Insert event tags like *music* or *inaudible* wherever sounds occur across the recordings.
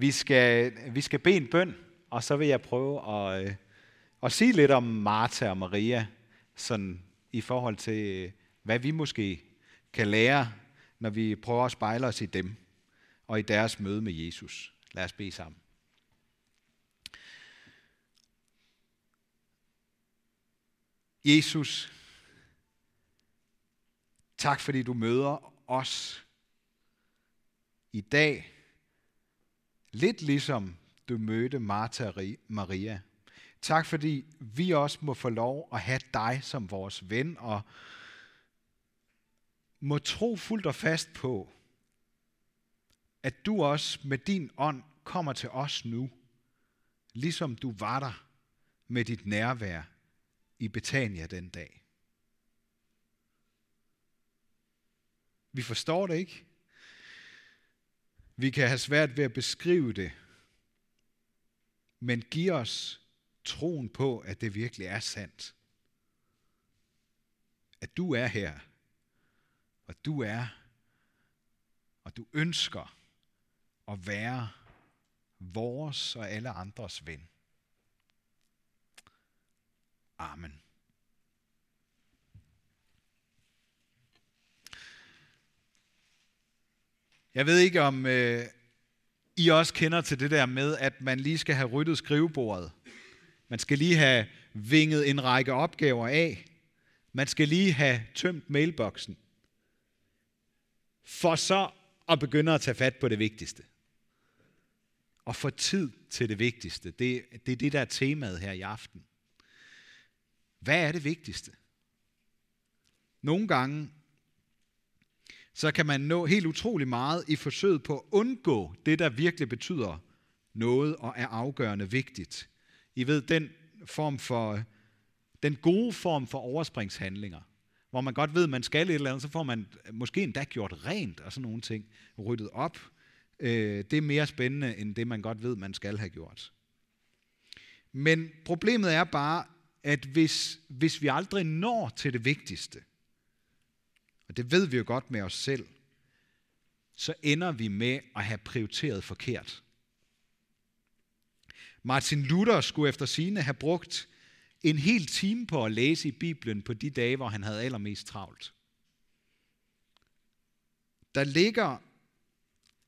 Vi skal, vi skal bede en bøn, og så vil jeg prøve at, øh, at sige lidt om Martha og Maria, sådan i forhold til, øh, hvad vi måske kan lære, når vi prøver at spejle os i dem og i deres møde med Jesus. Lad os bede sammen. Jesus, tak fordi du møder os i dag, lidt ligesom du mødte Martha og Maria. Tak fordi vi også må få lov at have dig som vores ven og må tro fuldt og fast på, at du også med din ånd kommer til os nu, ligesom du var der med dit nærvær i Betania den dag. Vi forstår det ikke. Vi kan have svært ved at beskrive det. Men giv os troen på, at det virkelig er sandt. At du er her. Og du er. Og du ønsker at være vores og alle andres ven. Amen. Jeg ved ikke, om øh, I også kender til det der med, at man lige skal have ryddet skrivebordet. Man skal lige have vinget en række opgaver af. Man skal lige have tømt mailboksen. For så at begynde at tage fat på det vigtigste. Og få tid til det vigtigste. Det, det er det, der er temaet her i aften. Hvad er det vigtigste? Nogle gange så kan man nå helt utrolig meget i forsøget på at undgå det, der virkelig betyder noget og er afgørende vigtigt. I ved, den form for, den gode form for overspringshandlinger, hvor man godt ved, at man skal et eller andet, så får man måske endda gjort rent og sådan nogle ting, ryddet op. Øh, det er mere spændende, end det man godt ved, man skal have gjort. Men problemet er bare, at hvis, hvis vi aldrig når til det vigtigste, og det ved vi jo godt med os selv, så ender vi med at have prioriteret forkert. Martin Luther skulle efter sine have brugt en hel time på at læse i Bibelen på de dage, hvor han havde allermest travlt. Der ligger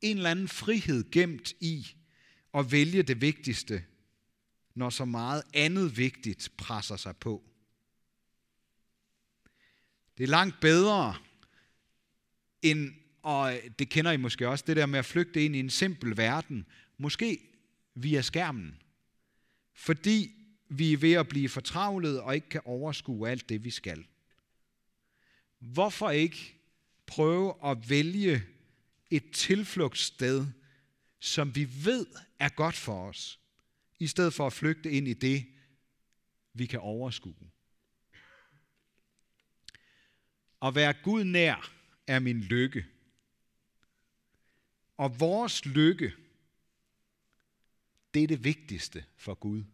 en eller anden frihed gemt i at vælge det vigtigste, når så meget andet vigtigt presser sig på. Det er langt bedre end, og øh, det kender I måske også, det der med at flygte ind i en simpel verden, måske via skærmen. Fordi vi er ved at blive fortravlet og ikke kan overskue alt det, vi skal. Hvorfor ikke prøve at vælge et tilflugtssted, som vi ved er godt for os, i stedet for at flygte ind i det, vi kan overskue. At være Gud nær er min lykke. Og vores lykke, det er det vigtigste for Gud.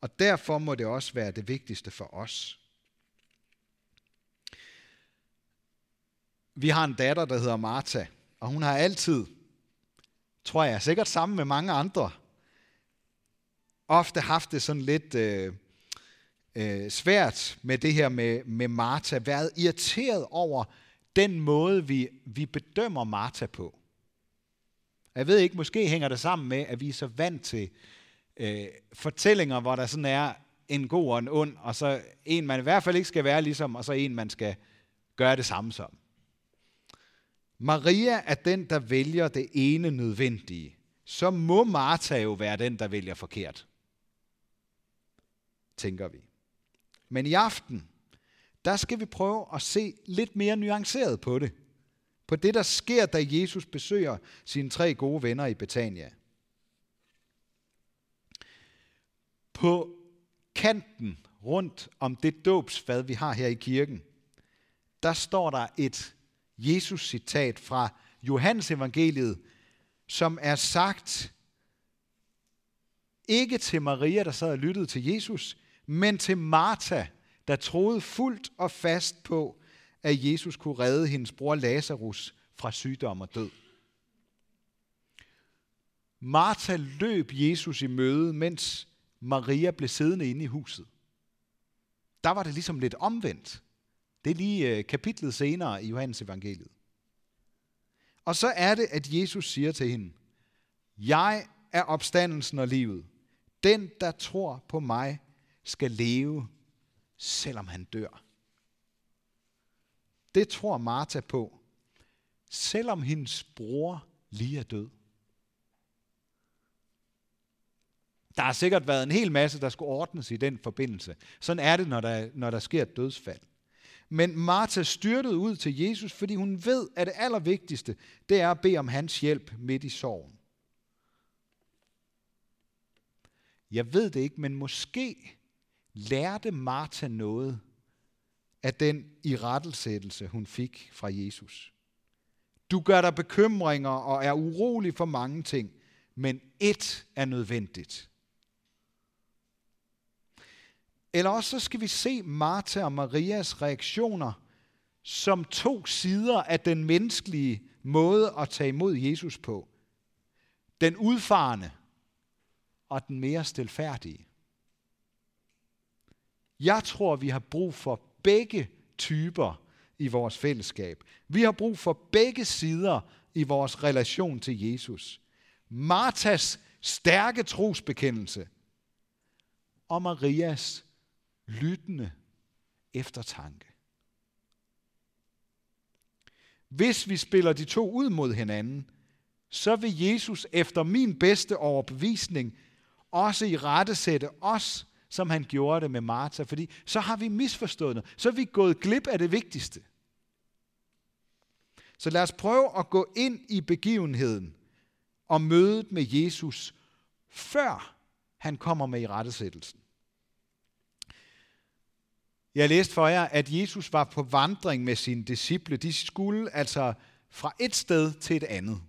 Og derfor må det også være det vigtigste for os. Vi har en datter, der hedder Martha, og hun har altid, tror jeg, sikkert sammen med mange andre, ofte haft det sådan lidt øh, øh, svært med det her med, med Martha, været irriteret over den måde, vi, vi bedømmer Martha på. Jeg ved ikke, måske hænger det sammen med, at vi er så vant til øh, fortællinger, hvor der sådan er en god og en ond, og så en, man i hvert fald ikke skal være ligesom, og så en, man skal gøre det samme som. Maria er den, der vælger det ene nødvendige. Så må Martha jo være den, der vælger forkert. Tænker vi. Men i aften, der skal vi prøve at se lidt mere nuanceret på det. På det, der sker, da Jesus besøger sine tre gode venner i Betania. På kanten rundt om det dåbsfad, vi har her i kirken, der står der et Jesus-citat fra Johannes evangeliet, som er sagt ikke til Maria, der sad og lyttede til Jesus, men til Martha, der troede fuldt og fast på, at Jesus kunne redde hendes bror Lazarus fra sygdom og død. Martha løb Jesus i møde, mens Maria blev siddende inde i huset. Der var det ligesom lidt omvendt. Det er lige øh, kapitlet senere i Johannes evangeliet. Og så er det, at Jesus siger til hende, Jeg er opstandelsen og livet. Den, der tror på mig, skal leve, selvom han dør. Det tror Martha på, selvom hendes bror lige er død. Der har sikkert været en hel masse, der skulle ordnes i den forbindelse. Sådan er det, når der, når der sker et dødsfald. Men Martha styrtede ud til Jesus, fordi hun ved, at det allervigtigste, det er at bede om hans hjælp midt i sorgen. Jeg ved det ikke, men måske lærte Martha noget af den irettelsættelse, hun fik fra Jesus. Du gør dig bekymringer og er urolig for mange ting, men ét er nødvendigt. Eller også så skal vi se Martha og Marias reaktioner som to sider af den menneskelige måde at tage imod Jesus på. Den udfarende og den mere stilfærdige. Jeg tror, vi har brug for begge typer i vores fællesskab. Vi har brug for begge sider i vores relation til Jesus. Martas stærke trosbekendelse og Marias lyttende eftertanke. Hvis vi spiller de to ud mod hinanden, så vil Jesus efter min bedste overbevisning også i rette sætte os, som han gjorde det med Martha, fordi så har vi misforstået noget. Så er vi gået glip af det vigtigste. Så lad os prøve at gå ind i begivenheden og mødet med Jesus, før han kommer med i rettesættelsen. Jeg læste for jer, at Jesus var på vandring med sine disciple. De skulle altså fra et sted til et andet.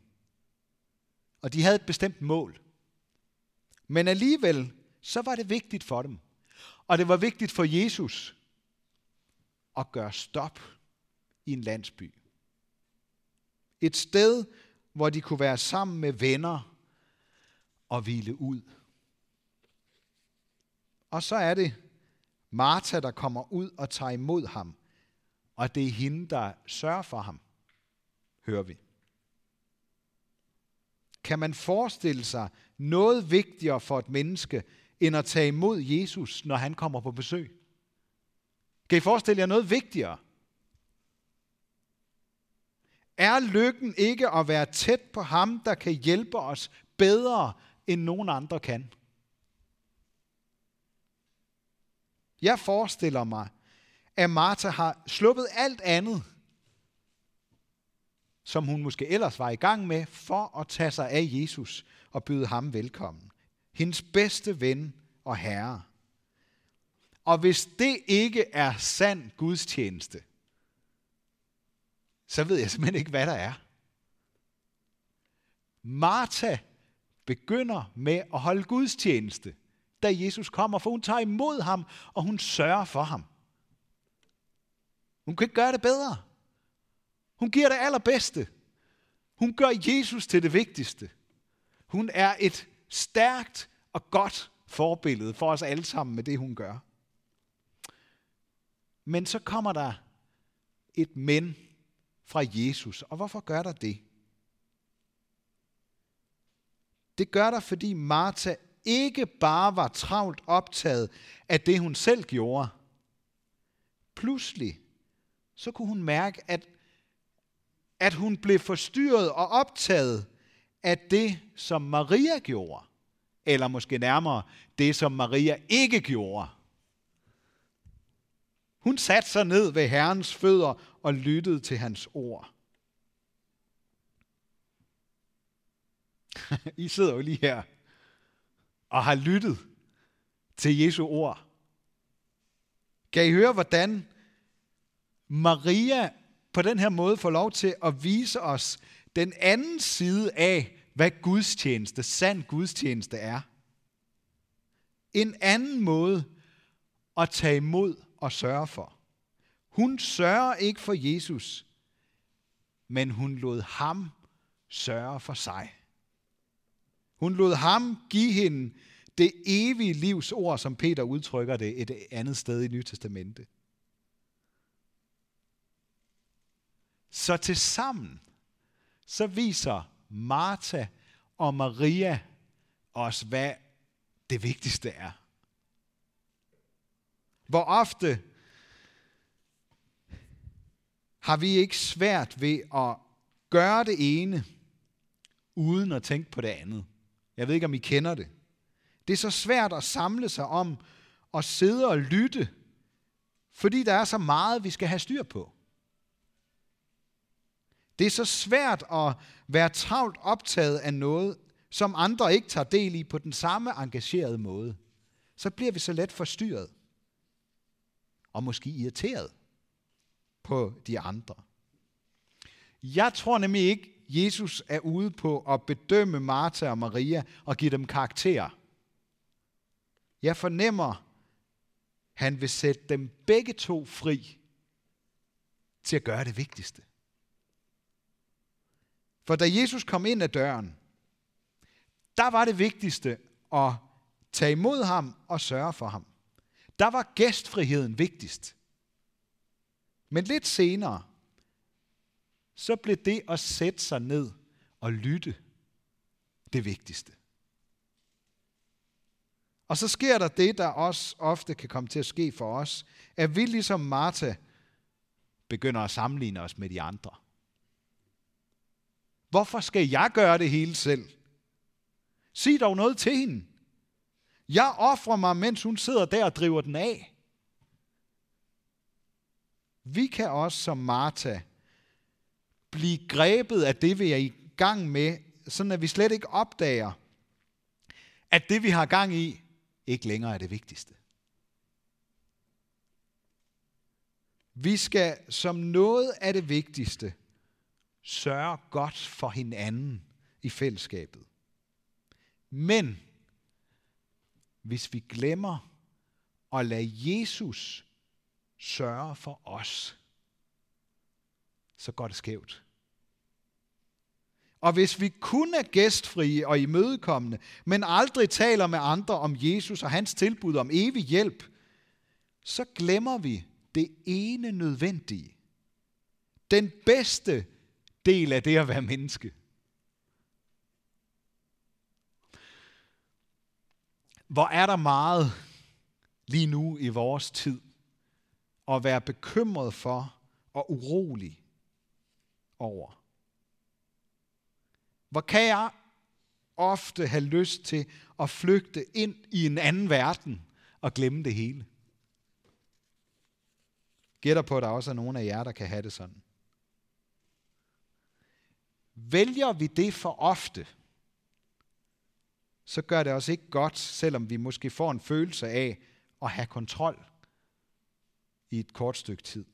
Og de havde et bestemt mål. Men alligevel, så var det vigtigt for dem. Og det var vigtigt for Jesus at gøre stop i en landsby. Et sted, hvor de kunne være sammen med venner og hvile ud. Og så er det Martha, der kommer ud og tager imod ham, og det er hende, der sørger for ham, hører vi. Kan man forestille sig noget vigtigere for et menneske, end at tage imod Jesus, når han kommer på besøg? Kan I forestille jer noget vigtigere? Er lykken ikke at være tæt på ham, der kan hjælpe os bedre, end nogen andre kan? Jeg forestiller mig, at Martha har sluppet alt andet, som hun måske ellers var i gang med, for at tage sig af Jesus og byde ham velkommen. Hendes bedste ven og herre. Og hvis det ikke er sand gudstjeneste, så ved jeg simpelthen ikke, hvad der er. Martha begynder med at holde gudstjeneste da Jesus kommer, for hun tager imod ham, og hun sørger for ham. Hun kan ikke gøre det bedre. Hun giver det allerbedste. Hun gør Jesus til det vigtigste. Hun er et stærkt og godt forbillede for os alle sammen med det, hun gør. Men så kommer der et men fra Jesus. Og hvorfor gør der det? Det gør der, fordi Martha ikke bare var travlt optaget af det, hun selv gjorde. Pludselig, så kunne hun mærke, at, at hun blev forstyrret og optaget at det, som Maria gjorde. Eller måske nærmere, det, som Maria ikke gjorde. Hun satte sig ned ved Herrens fødder og lyttede til hans ord. *laughs* I sidder jo lige her og har lyttet til Jesu ord. Kan I høre, hvordan Maria på den her måde får lov til at vise os den anden side af, hvad gudstjeneste, sand gudstjeneste er. En anden måde at tage imod og sørge for. Hun sørger ikke for Jesus, men hun lod ham sørge for sig. Hun lod ham give hende det evige livs ord, som Peter udtrykker det et andet sted i Nye Testamente. Så til sammen, så viser Martha og Maria os, hvad det vigtigste er. Hvor ofte har vi ikke svært ved at gøre det ene, uden at tænke på det andet. Jeg ved ikke, om I kender det. Det er så svært at samle sig om at sidde og lytte, fordi der er så meget, vi skal have styr på. Det er så svært at være travlt optaget af noget, som andre ikke tager del i på den samme engagerede måde. Så bliver vi så let forstyrret og måske irriteret på de andre. Jeg tror nemlig ikke, Jesus er ude på at bedømme Martha og Maria og give dem karakter. Jeg fornemmer, han vil sætte dem begge to fri til at gøre det vigtigste. For da Jesus kom ind ad døren, der var det vigtigste at tage imod ham og sørge for ham. Der var gæstfriheden vigtigst. Men lidt senere, så blev det at sætte sig ned og lytte det vigtigste. Og så sker der det, der også ofte kan komme til at ske for os, at vi ligesom Martha begynder at sammenligne os med de andre. Hvorfor skal jeg gøre det hele selv? Sig dog noget til hende. Jeg offrer mig, mens hun sidder der og driver den af. Vi kan også som Martha blive grebet af det, vi er i gang med, sådan at vi slet ikke opdager, at det, vi har gang i, ikke længere er det vigtigste. Vi skal som noget af det vigtigste sørger godt for hinanden i fællesskabet. Men hvis vi glemmer at lade Jesus sørge for os, så går det skævt. Og hvis vi kun er gæstfrie og imødekommende, men aldrig taler med andre om Jesus og hans tilbud om evig hjælp, så glemmer vi det ene nødvendige. Den bedste del af det at være menneske. Hvor er der meget lige nu i vores tid at være bekymret for og urolig over. Hvor kan jeg ofte have lyst til at flygte ind i en anden verden og glemme det hele? Gætter på, at der også er nogen af jer, der kan have det sådan. Vælger vi det for ofte, så gør det os ikke godt, selvom vi måske får en følelse af at have kontrol i et kort stykke tid.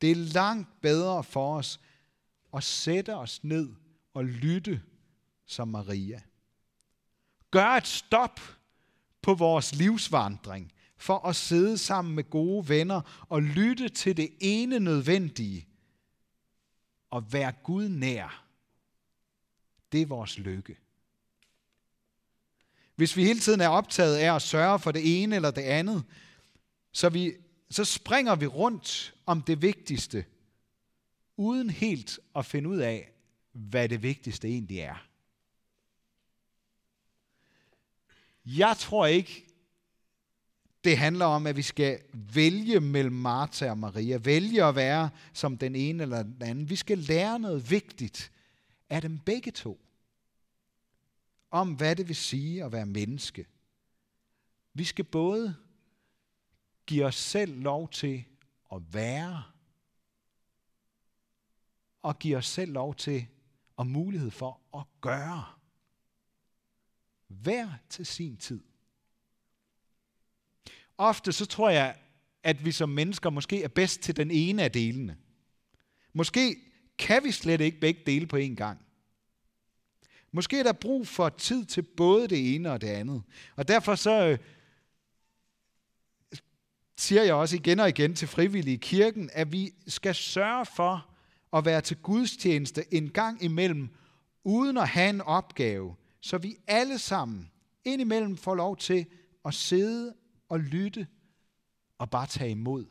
Det er langt bedre for os at sætte os ned og lytte som Maria. Gør et stop på vores livsvandring for at sidde sammen med gode venner og lytte til det ene nødvendige at være Gud nær. Det er vores lykke. Hvis vi hele tiden er optaget af at sørge for det ene eller det andet, så, vi, så springer vi rundt om det vigtigste, uden helt at finde ud af, hvad det vigtigste egentlig er. Jeg tror ikke, det handler om, at vi skal vælge mellem Martha og Maria. Vælge at være som den ene eller den anden. Vi skal lære noget vigtigt af dem begge to. Om hvad det vil sige at være menneske. Vi skal både give os selv lov til at være, og give os selv lov til og mulighed for at gøre. Hver til sin tid. Ofte så tror jeg, at vi som mennesker måske er bedst til den ene af delene. Måske kan vi slet ikke begge dele på én gang. Måske er der brug for tid til både det ene og det andet. Og derfor så øh, siger jeg også igen og igen til frivillige i kirken, at vi skal sørge for at være til gudstjeneste en gang imellem, uden at have en opgave, så vi alle sammen indimellem får lov til at sidde og lytte og bare tage imod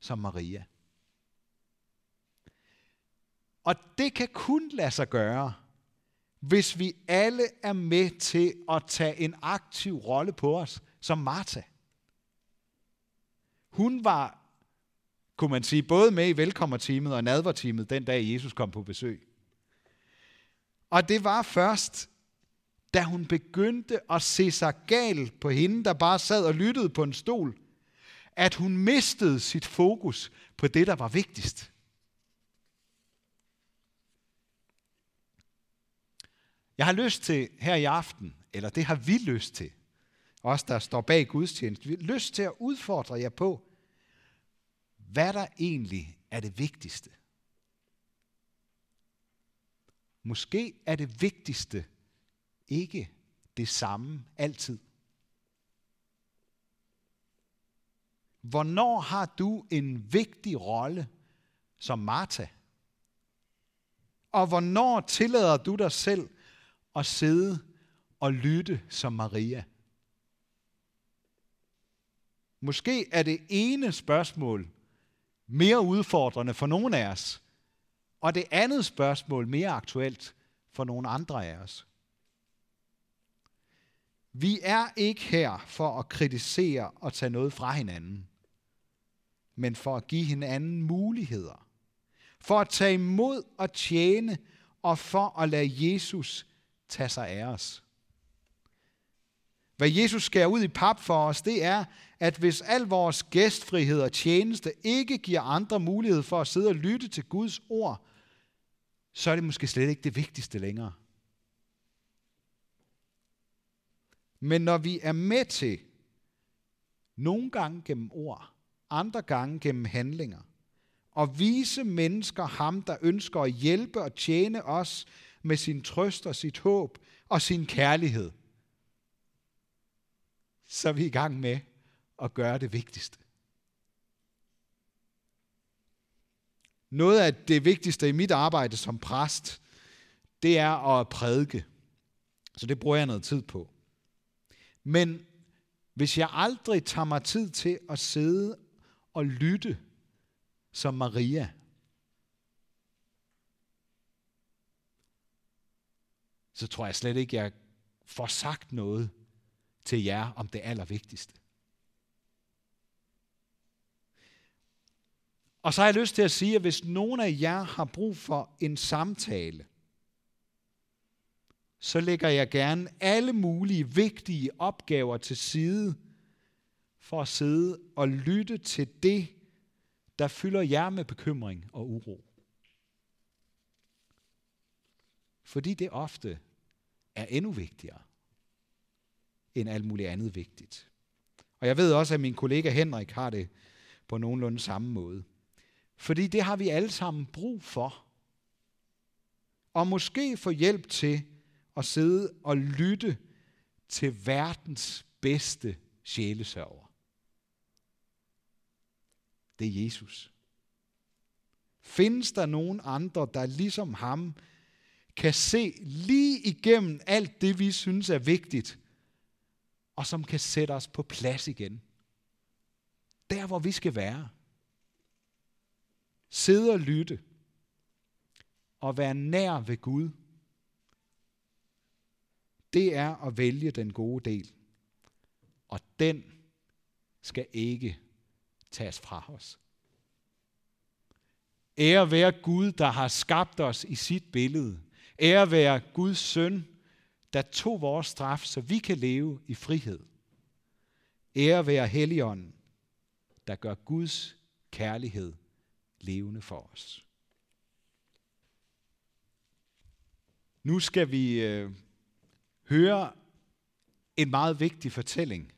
som Maria. Og det kan kun lade sig gøre, hvis vi alle er med til at tage en aktiv rolle på os, som Martha. Hun var, kunne man sige, både med i velkommerteamet og nadverteamet den dag Jesus kom på besøg. Og det var først, da hun begyndte at se sig gal på hende, der bare sad og lyttede på en stol, at hun mistede sit fokus på det, der var vigtigst. Jeg har lyst til her i aften, eller det har vi lyst til, os der står bag gudstjeneste, vi har lyst til at udfordre jer på, hvad der egentlig er det vigtigste. Måske er det vigtigste ikke det samme altid. Hvornår har du en vigtig rolle som Martha? Og hvornår tillader du dig selv at sidde og lytte som Maria? Måske er det ene spørgsmål mere udfordrende for nogle af os, og det andet spørgsmål mere aktuelt for nogle andre af os. Vi er ikke her for at kritisere og tage noget fra hinanden, men for at give hinanden muligheder. For at tage imod og tjene, og for at lade Jesus tage sig af os. Hvad Jesus skærer ud i pap for os, det er, at hvis al vores gæstfrihed og tjeneste ikke giver andre mulighed for at sidde og lytte til Guds ord, så er det måske slet ikke det vigtigste længere. Men når vi er med til, nogle gange gennem ord, andre gange gennem handlinger, og vise mennesker ham, der ønsker at hjælpe og tjene os med sin trøst og sit håb og sin kærlighed, så er vi i gang med at gøre det vigtigste. Noget af det vigtigste i mit arbejde som præst, det er at prædike. Så det bruger jeg noget tid på. Men hvis jeg aldrig tager mig tid til at sidde og lytte som Maria, så tror jeg slet ikke, jeg får sagt noget til jer om det allervigtigste. Og så har jeg lyst til at sige, at hvis nogen af jer har brug for en samtale, så lægger jeg gerne alle mulige vigtige opgaver til side for at sidde og lytte til det, der fylder jer med bekymring og uro. Fordi det ofte er endnu vigtigere end alt muligt andet vigtigt. Og jeg ved også, at min kollega Henrik har det på nogenlunde samme måde. Fordi det har vi alle sammen brug for. Og måske få hjælp til at sidde og lytte til verdens bedste sjælesørger. Det er Jesus. Findes der nogen andre, der ligesom ham kan se lige igennem alt det, vi synes er vigtigt, og som kan sætte os på plads igen? Der, hvor vi skal være. Sidde og lytte. Og være nær ved Gud. Det er at vælge den gode del. Og den skal ikke tages fra os. Ære være Gud, der har skabt os i sit billede. Ære være Guds søn, der tog vores straf, så vi kan leve i frihed. Ære være Helligånden, der gør Guds kærlighed levende for os. Nu skal vi øh, høre en meget vigtig fortælling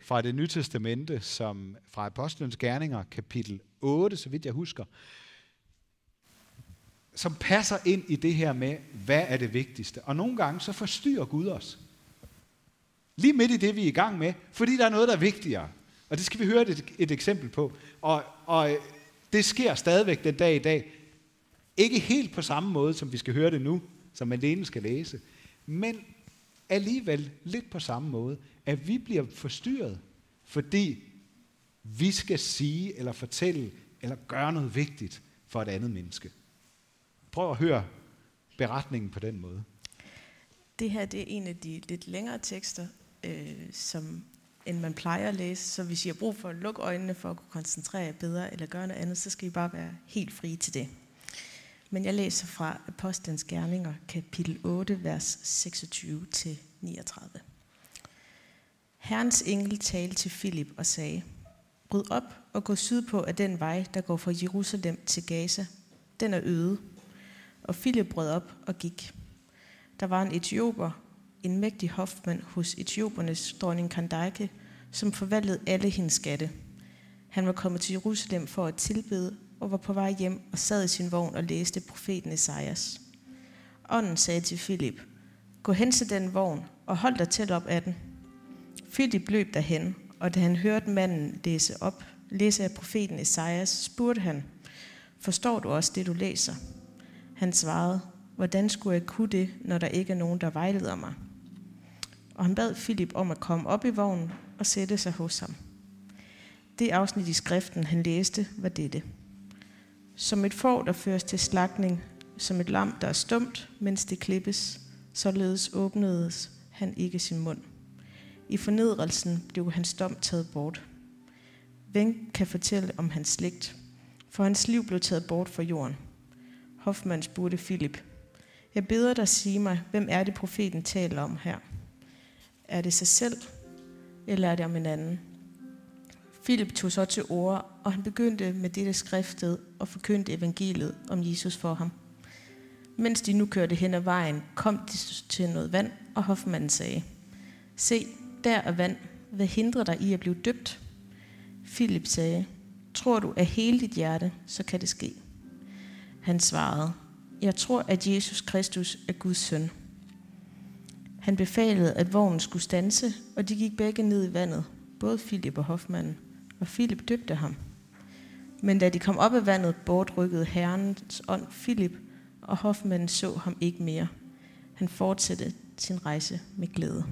fra det nye testamente, som fra Apostlenes Gerninger, kapitel 8, så vidt jeg husker, som passer ind i det her med, hvad er det vigtigste. Og nogle gange så forstyrrer Gud os. Lige midt i det, vi er i gang med, fordi der er noget, der er vigtigere. Og det skal vi høre et, et eksempel på. Og, og det sker stadigvæk den dag i dag. Ikke helt på samme måde, som vi skal høre det nu, som Malene skal læse. Men alligevel lidt på samme måde, at vi bliver forstyrret, fordi vi skal sige eller fortælle eller gøre noget vigtigt for et andet menneske. Prøv at høre beretningen på den måde. Det her det er en af de lidt længere tekster, øh, som end man plejer at læse. Så hvis I har brug for at lukke øjnene for at kunne koncentrere jer bedre eller gøre noget andet, så skal I bare være helt frie til det. Men jeg læser fra Apostlenes Gerninger, kapitel 8, vers 26-39. Herrens engel talte til Filip og sagde, Bryd op og gå sydpå af den vej, der går fra Jerusalem til Gaza. Den er øde. Og Filip brød op og gik. Der var en etioper, en mægtig hofmand hos etiopernes dronning Kandake, som forvaltede alle hendes skatte. Han var kommet til Jerusalem for at tilbede og var på vej hjem og sad i sin vogn og læste profeten Esajas. Ånden sagde til Filip, gå hen til den vogn og hold dig tæt op af den. Filip løb derhen, og da han hørte manden læse op, læse af profeten Esajas, spurgte han, forstår du også det, du læser? Han svarede, hvordan skulle jeg kunne det, når der ikke er nogen, der vejleder mig? Og han bad Filip om at komme op i vognen og sætte sig hos ham. Det afsnit i skriften, han læste, var dette. Som et får, der føres til slagning, som et lam, der er stumt, mens det klippes, således åbnedes han ikke sin mund. I fornedrelsen blev hans dom taget bort. Hvem kan fortælle om hans slægt? For hans liv blev taget bort fra jorden. Hoffmann spurgte Filip, Jeg beder dig sige mig, hvem er det profeten taler om her? Er det sig selv, eller er det om en anden? Philip tog så til ord, og han begyndte med dette skriftet og forkyndte evangeliet om Jesus for ham. Mens de nu kørte hen ad vejen, kom de til noget vand, og hofmanden sagde, Se, der er vand. Hvad hindrer dig i at blive døbt? Philip sagde, Tror du af hele dit hjerte, så kan det ske. Han svarede, Jeg tror, at Jesus Kristus er Guds søn. Han befalede, at vognen skulle stanse, og de gik begge ned i vandet, både Philip og hofmanden, og Filip døbte ham. Men da de kom op af vandet, bortrykkede Herrens ånd Filip, og hofmanden så ham ikke mere. Han fortsatte sin rejse med glæde.